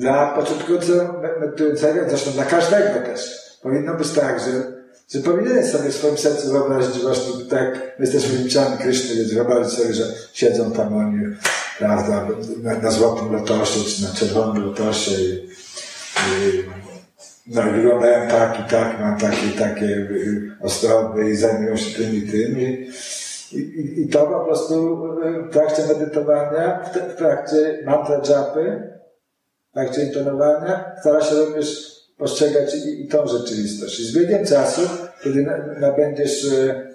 Dla początkującego medytującego, zresztą dla każdego też, powinno być tak, że, że powinieneś sobie w swoim sercu wyobrazić właśnie tak, my jesteśmy liczami Kryszny, więc wyobrazić sobie, że siedzą tam oni, prawda, na, na złotym lotosie, czy na czerwonym lotosie i, i no i wyglądają tak i tak, mam takie takie y, osoby i zajmują się tym i tym. I, i, i to po prostu w trakcie medytowania, w, trakcie mantra japy, w trakcie intonowania, stara się również postrzegać i, i tą rzeczywistość. I z biegiem czasu, kiedy nabędziesz y,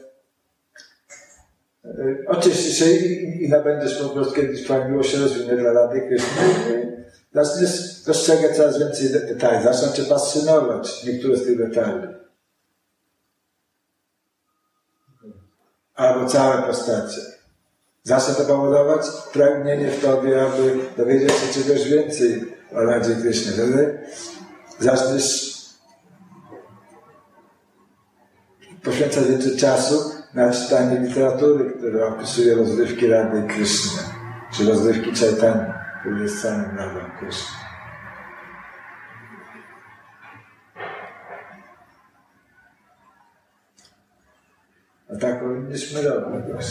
y, oczyścisz się i, i nabędziesz po prostu kiedyś Twoja miłość rozwinie dla Rady Kryszny zaczniesz dostrzegać coraz więcej detali, zaczną Cię fascynować niektóre z tych detali. Albo całe postacie. Zacznie to powodować pragnienie w Tobie, aby dowiedzieć się czegoś więcej Radzie Kryszny. Wtedy zaczniesz poświęcać więcej czasu na czytanie literatury, która opisuje rozrywki Rady Kryszny, czy rozrywki Chaitanya który jest samym Radą Kryszny. A tak powinniśmy robić.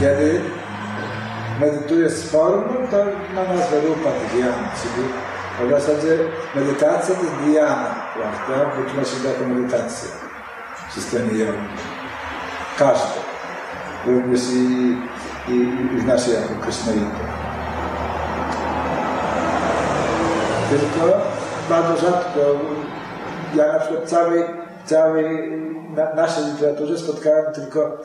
Kiedy medytuję z formą, to ma nazwę rupa dhyana, czyli w zasadzie medytacja to jest dhyana, prawda? Wytłumaczy się jako medytacja w systemie jogi. Każdy również i, i, i w naszej jako Krishnaita. Tylko bardzo rzadko, ja na przykład całej, całej na, naszej literaturze spotkałem tylko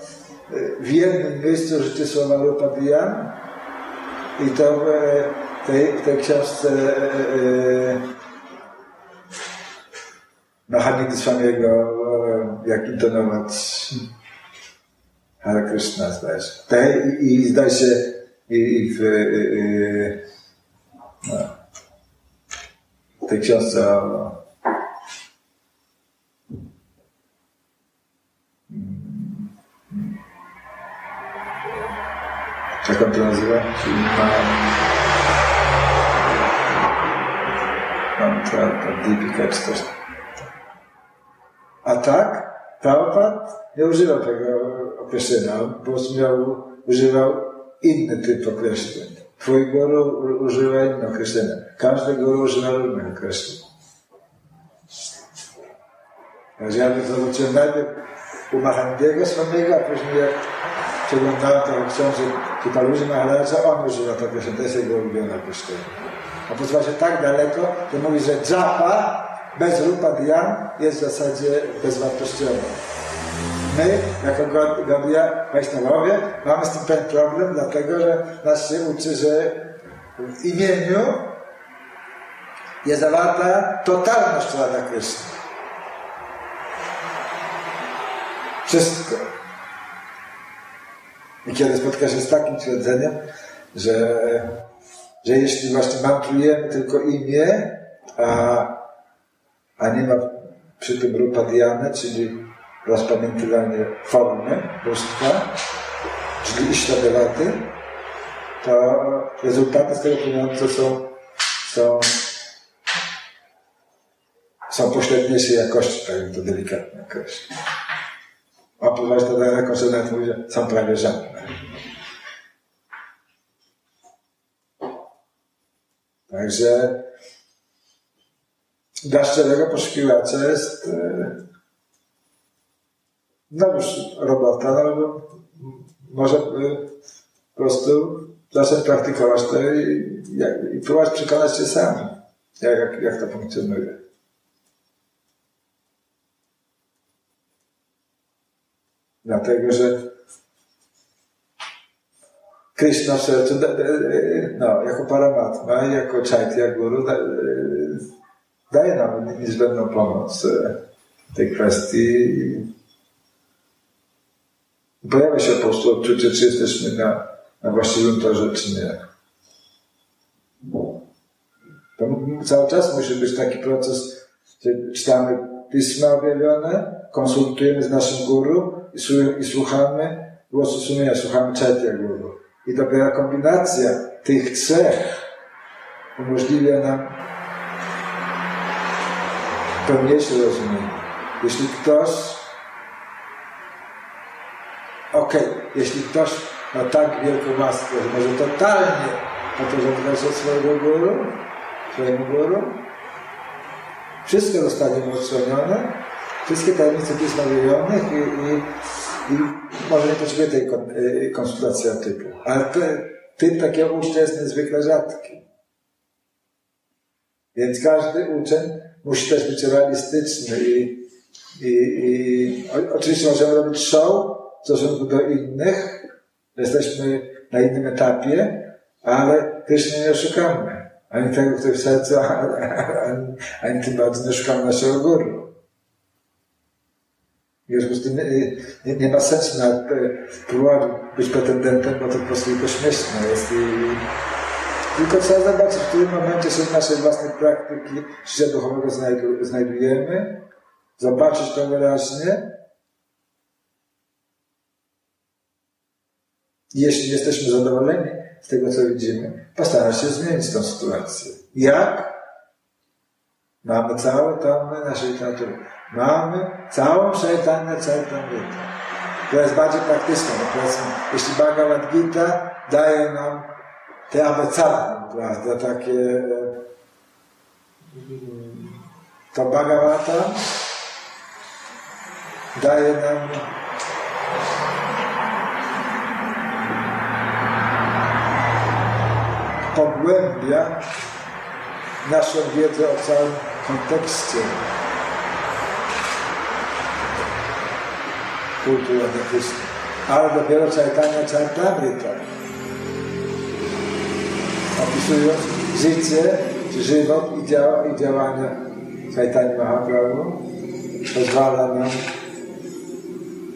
w jednym miejscu życie słowa Rupadian i to w tej, w tej książce e, e, Mahamikdy Swamiego, jak intonować Hare Krishna, zdaje się. Te, i, I zdaje się i, i w, no, tej książce o jak on to nazywa? Czyli ma mantra, Deepika czy coś. A tak, Prabhupada nie używał tego określenia. Prostu miał, używał inny typ określeń. Twój guru używa inne określenia. Każdy guru używa różnych określeń. Ja zobaczyłem najpierw u Mahandiego swojego, a później jak przeglądałem to książek Kipaluzi Maharaja, on używa to określenie. To jest jego ulubione określenie. A posłucha się tak daleko, że mówi, że japa bez rupa dian jest w zasadzie bezwartościowa. My, jako Gaudia Wajsznawowie, mamy z tym pewien problem, dlatego że nas się uczy, że w imieniu jest zawarta totalność Rada Kryszny. Wszystko. I kiedy spotka się z takim twierdzeniem, że, że jeśli właśnie mantrujemy tylko imię, a, a nie ma przy tym rupa diany, czyli rozpamiętywanie formy bóstwa, czyli iśladewaty, to rezultaty z tego płynące są, są, są pośredniejszej jakości, tak to delikatnie określić. Opływać to daleko, że nawet mówię, są prawie żadne. Także dla szczerego poszukiwacza jest no już robota, no, może po prostu zacząć praktykować to i, i próbować przekonać się sam, jak, jak to funkcjonuje. Dlatego, że Krishna w sercu, no, jako paramatma, jako chaitya guru, daje nam niezbędną pomoc w tej kwestii pojawia się po prostu odczucie, czy jesteśmy na, na właściwym torze, czy nie. To cały czas musi być taki proces, że czytamy pisma objawione, konsultujemy z naszym guru i, i słuchamy głosu sumienia, słuchamy Chaitya Guru. I dopiero kombinacja tych trzech umożliwia nam pełniejsze rozumienie. Jeśli ktoś, okej, okay, jeśli ktoś ma tak wielką łaskę, że może totalnie poporządkować od swojego guru, swojemu guru, wszystko zostanie mu odsłonione, wszystkie tajemnice pisma i, i, i może nie potrzebuje tej y, konsultacji typu. Ale te, typ takiego ucznia jest niezwykle rzadki. Więc każdy uczeń musi też być realistyczny i, i, i oczywiście możemy robić show w stosunku do innych. Jesteśmy na innym etapie, ale też nie oszukamy. Ani tego, kto w sercu, ani, ani tym bardziej nie szukamy naszego guru. W związku z tym nie, nie, ma sensu nawet próbować być pretendentem, bo to po prostu tylko śmieszne jest. Tylko trzeba zobaczyć, w którym momencie się w naszej własnej praktyki życia duchowego znajdujemy, zobaczyć to wyraźnie. Jeśli jesteśmy zadowoleni z tego, co widzimy, postarać się zmienić tę sytuację. Jak? Mamy całe tomy naszej literatury. Mamy całą szajtanę, całą To jest bardziej praktyczne. No powiedzmy, jeśli Bhagavad Gita daje nam te abecady, prawda, takie to Bhagavata daje nam pogłębia naszą wiedzę o całym kontekście kultury etycznej. Ale dopiero Chaitanya Charitamrita opisując życie, żywot i, działa, i działania Chaitanya Mahaprabhu pozwala nam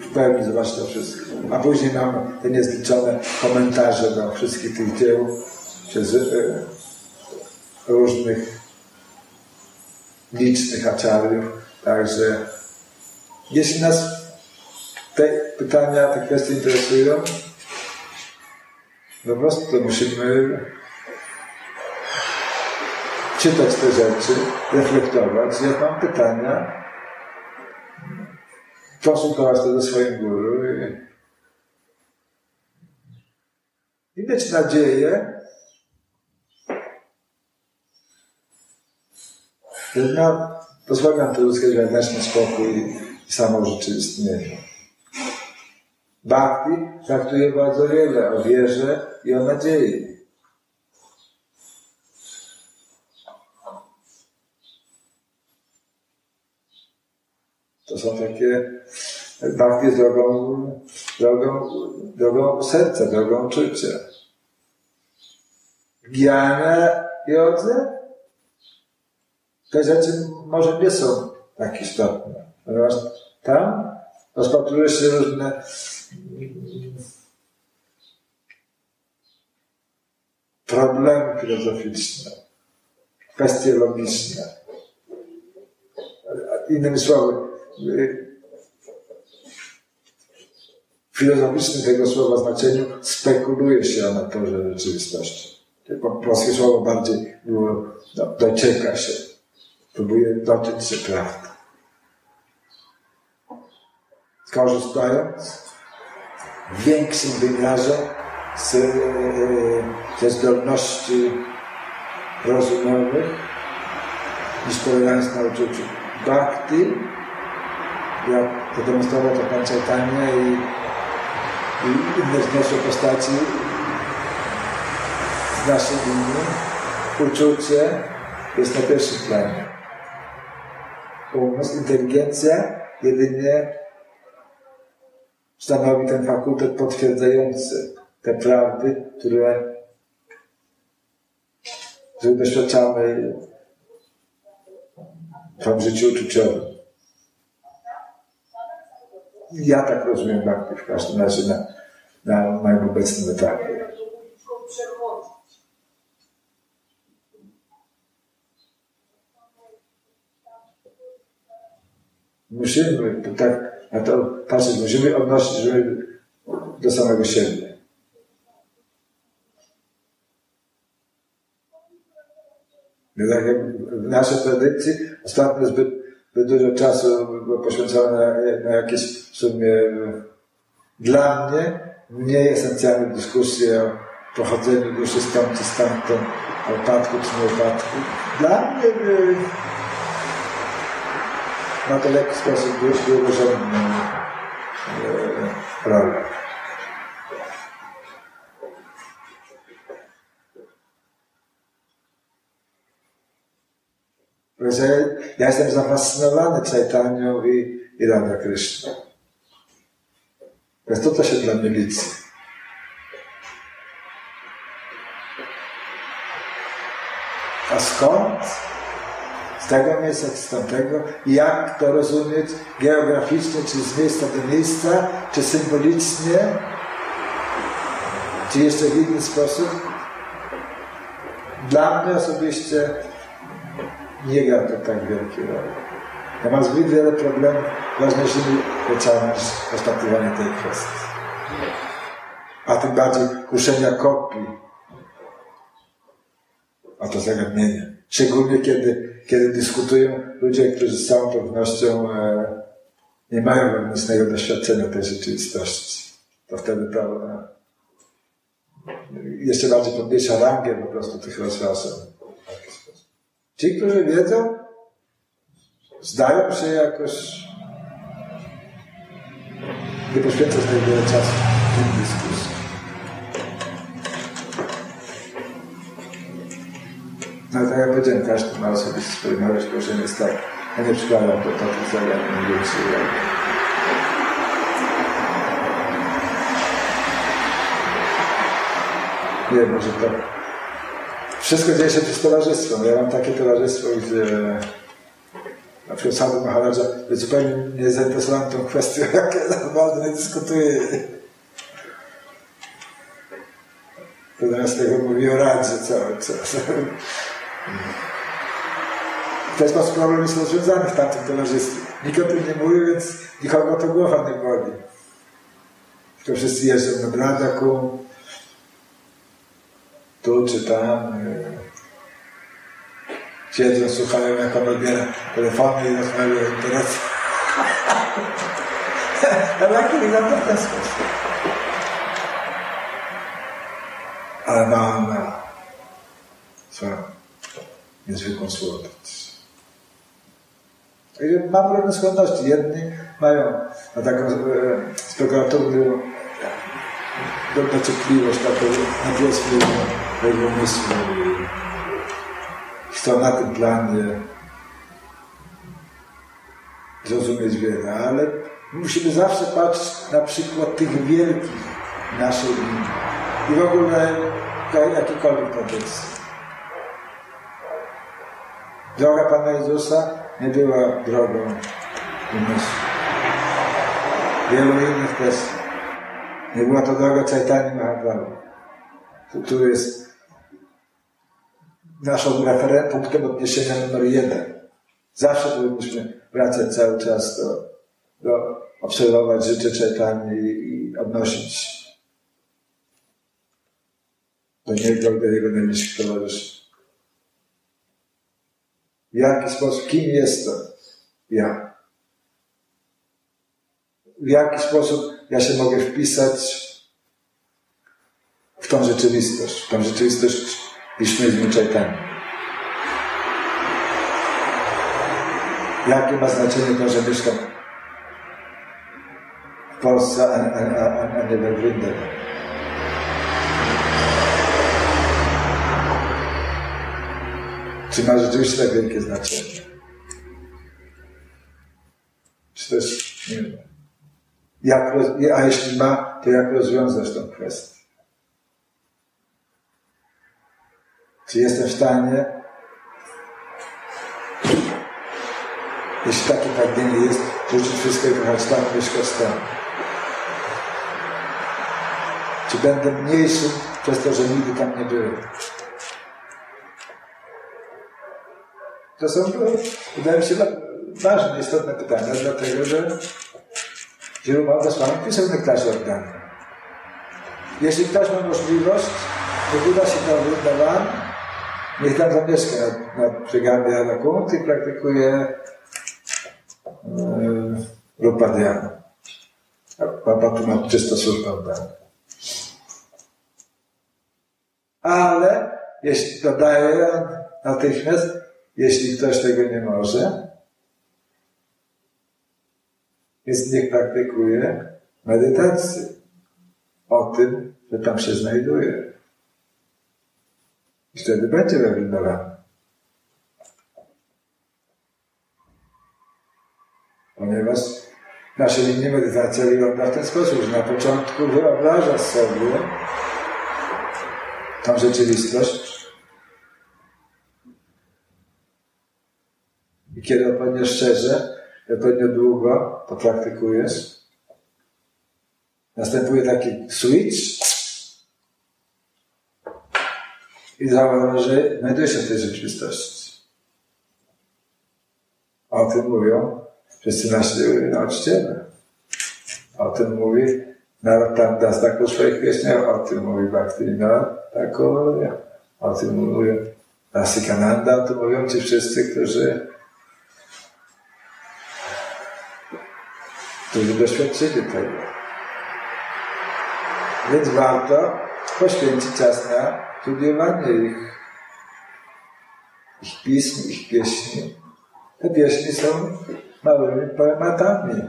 w pełni zobaczyć to wszystko. A później mamy te niezliczone komentarze do wszystkich tych dzieł przez e, różnych licznych aczariów. Także jeśli nas te pytania, te kwestie interesują, po prostu musimy czytać te rzeczy, reflektować. Jak mam pytania, konsultować to ze swoim guru i, i mieć nadzieję, że na, pozwoli to uzyskać wewnętrzny spokój i samo rzeczywistnienie. Bhakti traktuje bardzo wiele o wierze i o nadziei. To są takie bhakti drogą, drogą, drogą serca, drogą czucia. Giana jodze te rzeczy może nie są tak istotne, ponieważ tam rozpatruje się różne problemy filozoficzne, kwestie logiczne. Innymi słowy, w filozoficznym tego słowa znaczeniu spekuluje się o naturze rzeczywistości. Polskie słowo bardziej było, no, docieka się, próbuje dotyć się prawdy. Korzystając w większym wymiarze z, e, ze zdolności rozumowych niż polegając na uczuciu bhakti, jak podemonstrował to Pan Chaitanya i, i inne wzniosłe postaci z naszej linii, uczucie jest na pierwszym planie. Umysł, inteligencja jedynie stanowi ten fakultet potwierdzający te prawdy, które, które doświadczamy w życiu uczuciowym. Ja tak rozumiem Bhakti w każdym razie na, na moim obecnym etapie. Musimy tak na to patrzeć musimy, odnosić żeby do samego siebie. No tak jak w naszej tradycji ostatnio zbyt, zbyt dużo czasu było poświęcone na, na jakieś w sumie dla mnie mniej esencjalne dyskusje o pochodzeniu duszy stąd czy stamtąd, o upadku czy nie upadku. Dla mnie y, na to jakiś sposób dość drugorzędną e, rolę. Że ja jestem zafascynowany Czajtanią i, i Radha Krishna. Więc to, to się dla mnie liczy. A skąd? Tego miejsca, czy z tamtego? Jak to rozumieć geograficznie, czy z miejsca do miejsca, czy symbolicznie, czy jeszcze w inny sposób? Dla mnie osobiście nie gra to tak wielkiej roli. Ja mam zbyt wiele problemów ważniejszymi rzeczami niż rozpatrywanie tej kwestii. A tym bardziej kuszenia kopii o to zagadnienie. Szczególnie kiedy, kiedy dyskutują ludzie, którzy z całą pewnością e, nie mają wewnętrznego doświadczenia tej rzeczywistości. To wtedy to e, jeszcze bardziej podniesie rangę po prostu tych rozważań. Ci, którzy wiedzą, zdają się jakoś nie poświęcać tak wiele czasu w tym dyskusji. No tak jak powiedziałem, każdy ma osobiste małe spojrzenie jest tak. Ja nie przykładam do takich zagadnień uwagi. Nie, może tak. Wszystko dzieje się przez towarzystwo. No ja mam takie towarzystwo, gdzie na przykład Sadhu Maharaja jest zupełnie nie zainteresowany tą kwestią, jak ja naprawdę nie dyskutuję. To zamiast tego mówi o radzie cały czas. Ten sposób problem jest rozwiązany w tamtym towarzystwie. Nikt o tym nie mówi, więc nikogo to głowa nie boli. Tylko wszyscy jeżdżą na Bradaku, tu czy tam. Siedzą, słuchają, jak on odbiera telefony i rozmawiają o interesach. Ale jak wygląda w ten sposób. Ale ma ona swoją niezwykłą słodycz. Mam różne skłonności. Jedni mają na taką e, spekulatywną dociekliwość, taką nawiasną umysłu chcą na tym planie zrozumieć wiele, ale musimy zawsze patrzeć na przykład tych wielkich naszej linii i w ogóle jakikolwiek tradycji. Droga Pana Jezusa nie była drogą umysłu. Wielu innych też. Nie była to droga Caitani Mahaprabhu, który jest naszą referen- punktem odniesienia numer jeden. Zawsze powinniśmy wracać cały czas do, do obserwować życie czytania i, i odnosić do niego, do jego najbliższych towarzyszy. W jaki sposób, kim jestem ja? W jaki sposób ja się mogę wpisać w tą rzeczywistość, w tą rzeczywistość Wiśniewym Czajtani. Jakie ma znaczenie to, że mieszkam w Polsce, a, a, a, a nie we Wrindem? Czy ma rzeczywiście tak wielkie znaczenie? Czy też nie wiem. Jak, a jeśli ma, to jak rozwiązać tę kwestię? Czy jestem w stanie, jeśli takie pragnienie jest, rzucić wszystko i pojechać tam, mieszkać tam? Czy będę mniejszy przez to, że nigdy tam nie byłem? To są, wydaje mi się, ważne, istotne pytania, dlatego że wielu błogosławionych pisemnych w oddania. Jeśli ktoś ma możliwość, wybuda się do Wryndavan, niech tam zamieszka nad, nad brzegami Arakunt i praktykuje yy, Rupadhyana. Papa tu ma czysto służbę oddania. Ale jeśli dodaje natychmiast, jeśli ktoś tego nie może, więc niech praktykuje medytację o tym, że tam się znajduje. I wtedy będzie wybrindowany. Ponieważ nasze linie medytacja wygląda w ten sposób, że na początku wyobrażasz sobie tą rzeczywistość i kiedy odpowiednio szczerze, odpowiednio długo to praktykujesz, następuje taki switch i zauważ, że znajduje się w tej rzeczywistości. O tym mówią wszyscy nasi nauczyciele. O tym mówi Narottam Das tak u swoich pieśniach, o tym mówi Bhaktivinoda Thakur, o tym mówią Rasikananda, o tym mówią ci wszyscy, którzy którzy doświadczyli tego. Więc warto poświęcić czas na studiowanie ich, ich pism, ich pieśni. Te pieśni są małymi poematami.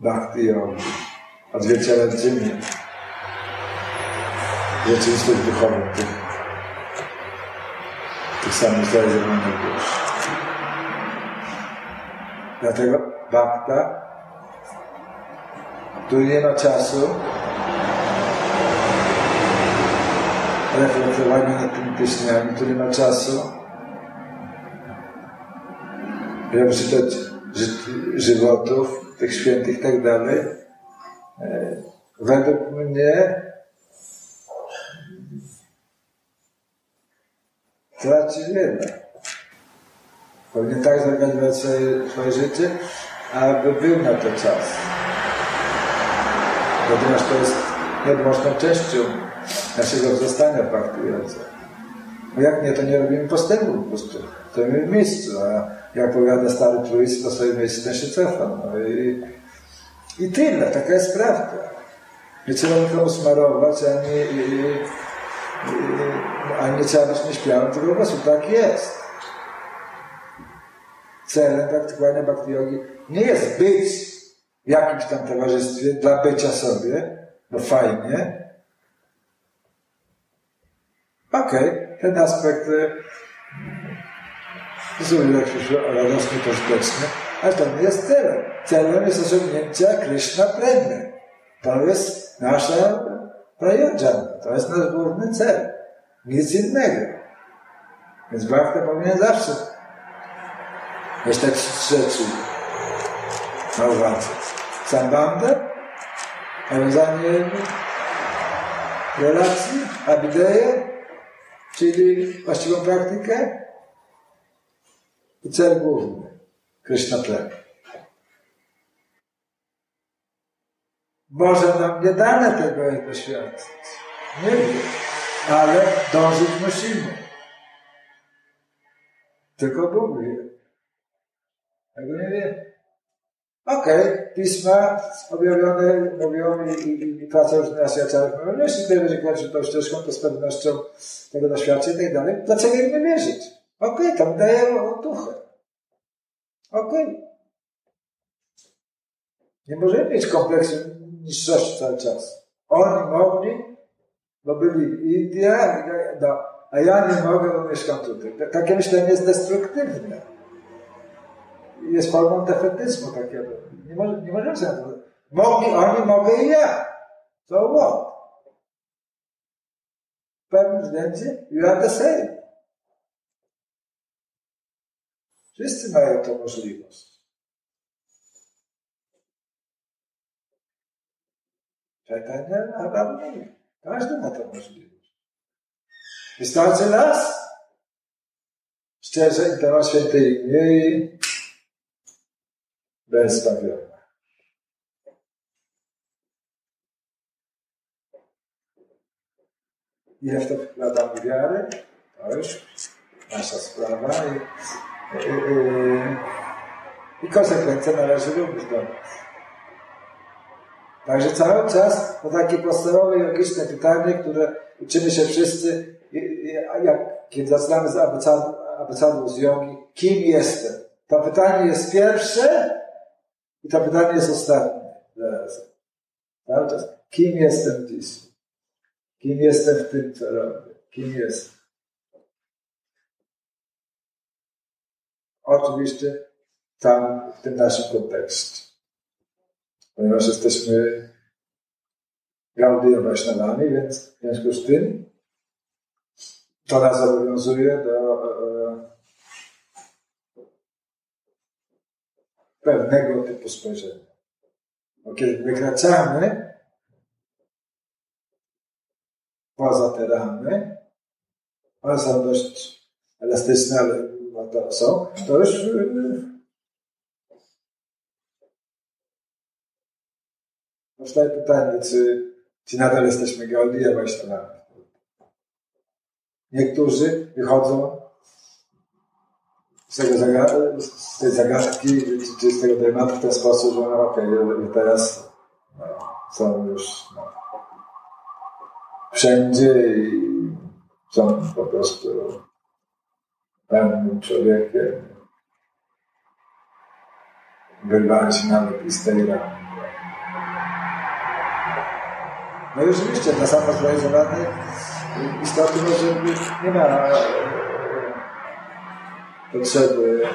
Bhakti yogi, odzwierciedlającymi rzeczywistość duchową tych, tych samych zrealizowanych dusz. Dlatego Bhakta, który nie ma czasu. Reflektowania nad tymi pieśniami, który nie ma czasu. Żeby czytać ży żywotów tych świętych i tak dalej, e, według mnie traci wiele. Powinien tak zorganizować swoje, swoje życie, aby był na to czas. Ponieważ to jest nieodłączną częścią naszego wzrastania praktykującego. No jak nie, to nie robimy postępu po prostu. Stoimy w miejscu, a jak powiada stary truizm, to swoje miejsce ten się cofa. No i, i tyle, taka jest prawda. Nie trzeba nikomu smarować, ani, i, i, ani nie trzeba być nieśmiałym, tylko po prostu tak jest celem praktykowania bhakti yogi nie jest być w jakimś tam towarzystwie dla bycia sobie, bo fajnie. Okej, okay, ten aspekt zupełnie radosny, pożyteczny, ale to nie jest celem. Celem jest osiągnięcie Krishna Premy. To jest nasza prajodżana, to jest nasz główny cel. Nic innego. Więc bhakta powinien zawsze jest tak na uwadze. Sambandha, nawiązanie relacji, abideję, czyli właściwą praktykę i cel główny, Krishna Prem. Może nam nie dane tego doświadczyć. Nie wiem, ale dążyć musimy. Tylko Bóg wie. Tego nie wiem. Okej, okay. pisma objawione mówią i, i, i praca już na świadczach mówią, jeśli tutaj będzie kończył tą ścieżką, to z pewnością tego doświadczy i tak dalej. Dlaczego im nie wierzyć? Okej, okay, tam daję otuchę. Okej. Okay. Nie możemy mieć kompleksu niższości cały czas. Oni mogli, bo byli w Indiach, no, a ja nie mogę, bo mieszkam tutaj. Takie myślenie jest destruktywne jest formą defetyzmu takiego. Nie, może, nie możemy sobie to Mogli oni, mogę i ja. So what? W pewnym względzie you are the same. Wszyscy mają tę możliwość. Czekania, a tam nie. Każdy ma tę możliwość. Wystarczy raz. Szczerze i temat świętej imię bezbawiona. ile w to wkładamy wiary, to już nasza sprawa i, i, i, i konsekwencje należy lubić do nas. Także cały czas to takie podstawowe logiczne pytanie, które uczymy się wszyscy, jak, kiedy zaczynamy z abecadu z jogi, kim jestem? To pytanie jest pierwsze i to pytanie jest ostatnie. Zaraz. Kim jestem dziś? Kim jestem w tym, co robię? Kim jestem? Oczywiście tam, w tym naszym kontekście ponieważ jesteśmy Gaudiya Vaishnavami, więc w związku z tym to nas obowiązuje do e, pewnego typu spojrzenia. Bo kiedy wykraczamy poza te ramy, one są dość elastyczne, ale to są, to już Powstaje pytanie, czy, czy nadal jesteśmy Vaishnavami. Niektórzy wychodzą z, tego z tej zagadki, czy, z tego tematu w ten sposób, że no okej, okay, teraz no, są już no, wszędzie i są po prostu pełnym człowiekiem. Wyrwali się nawet z tej. No i oczywiście dla samozrealizowanej istoty może nie ma e, potrzeby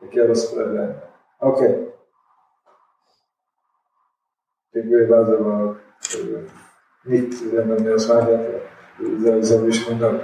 takiego rozprawiania. Okej. Okay. Dziękuję bardzo, bo nikt ze mną nie rozmawia, to zrobiliśmy nogę.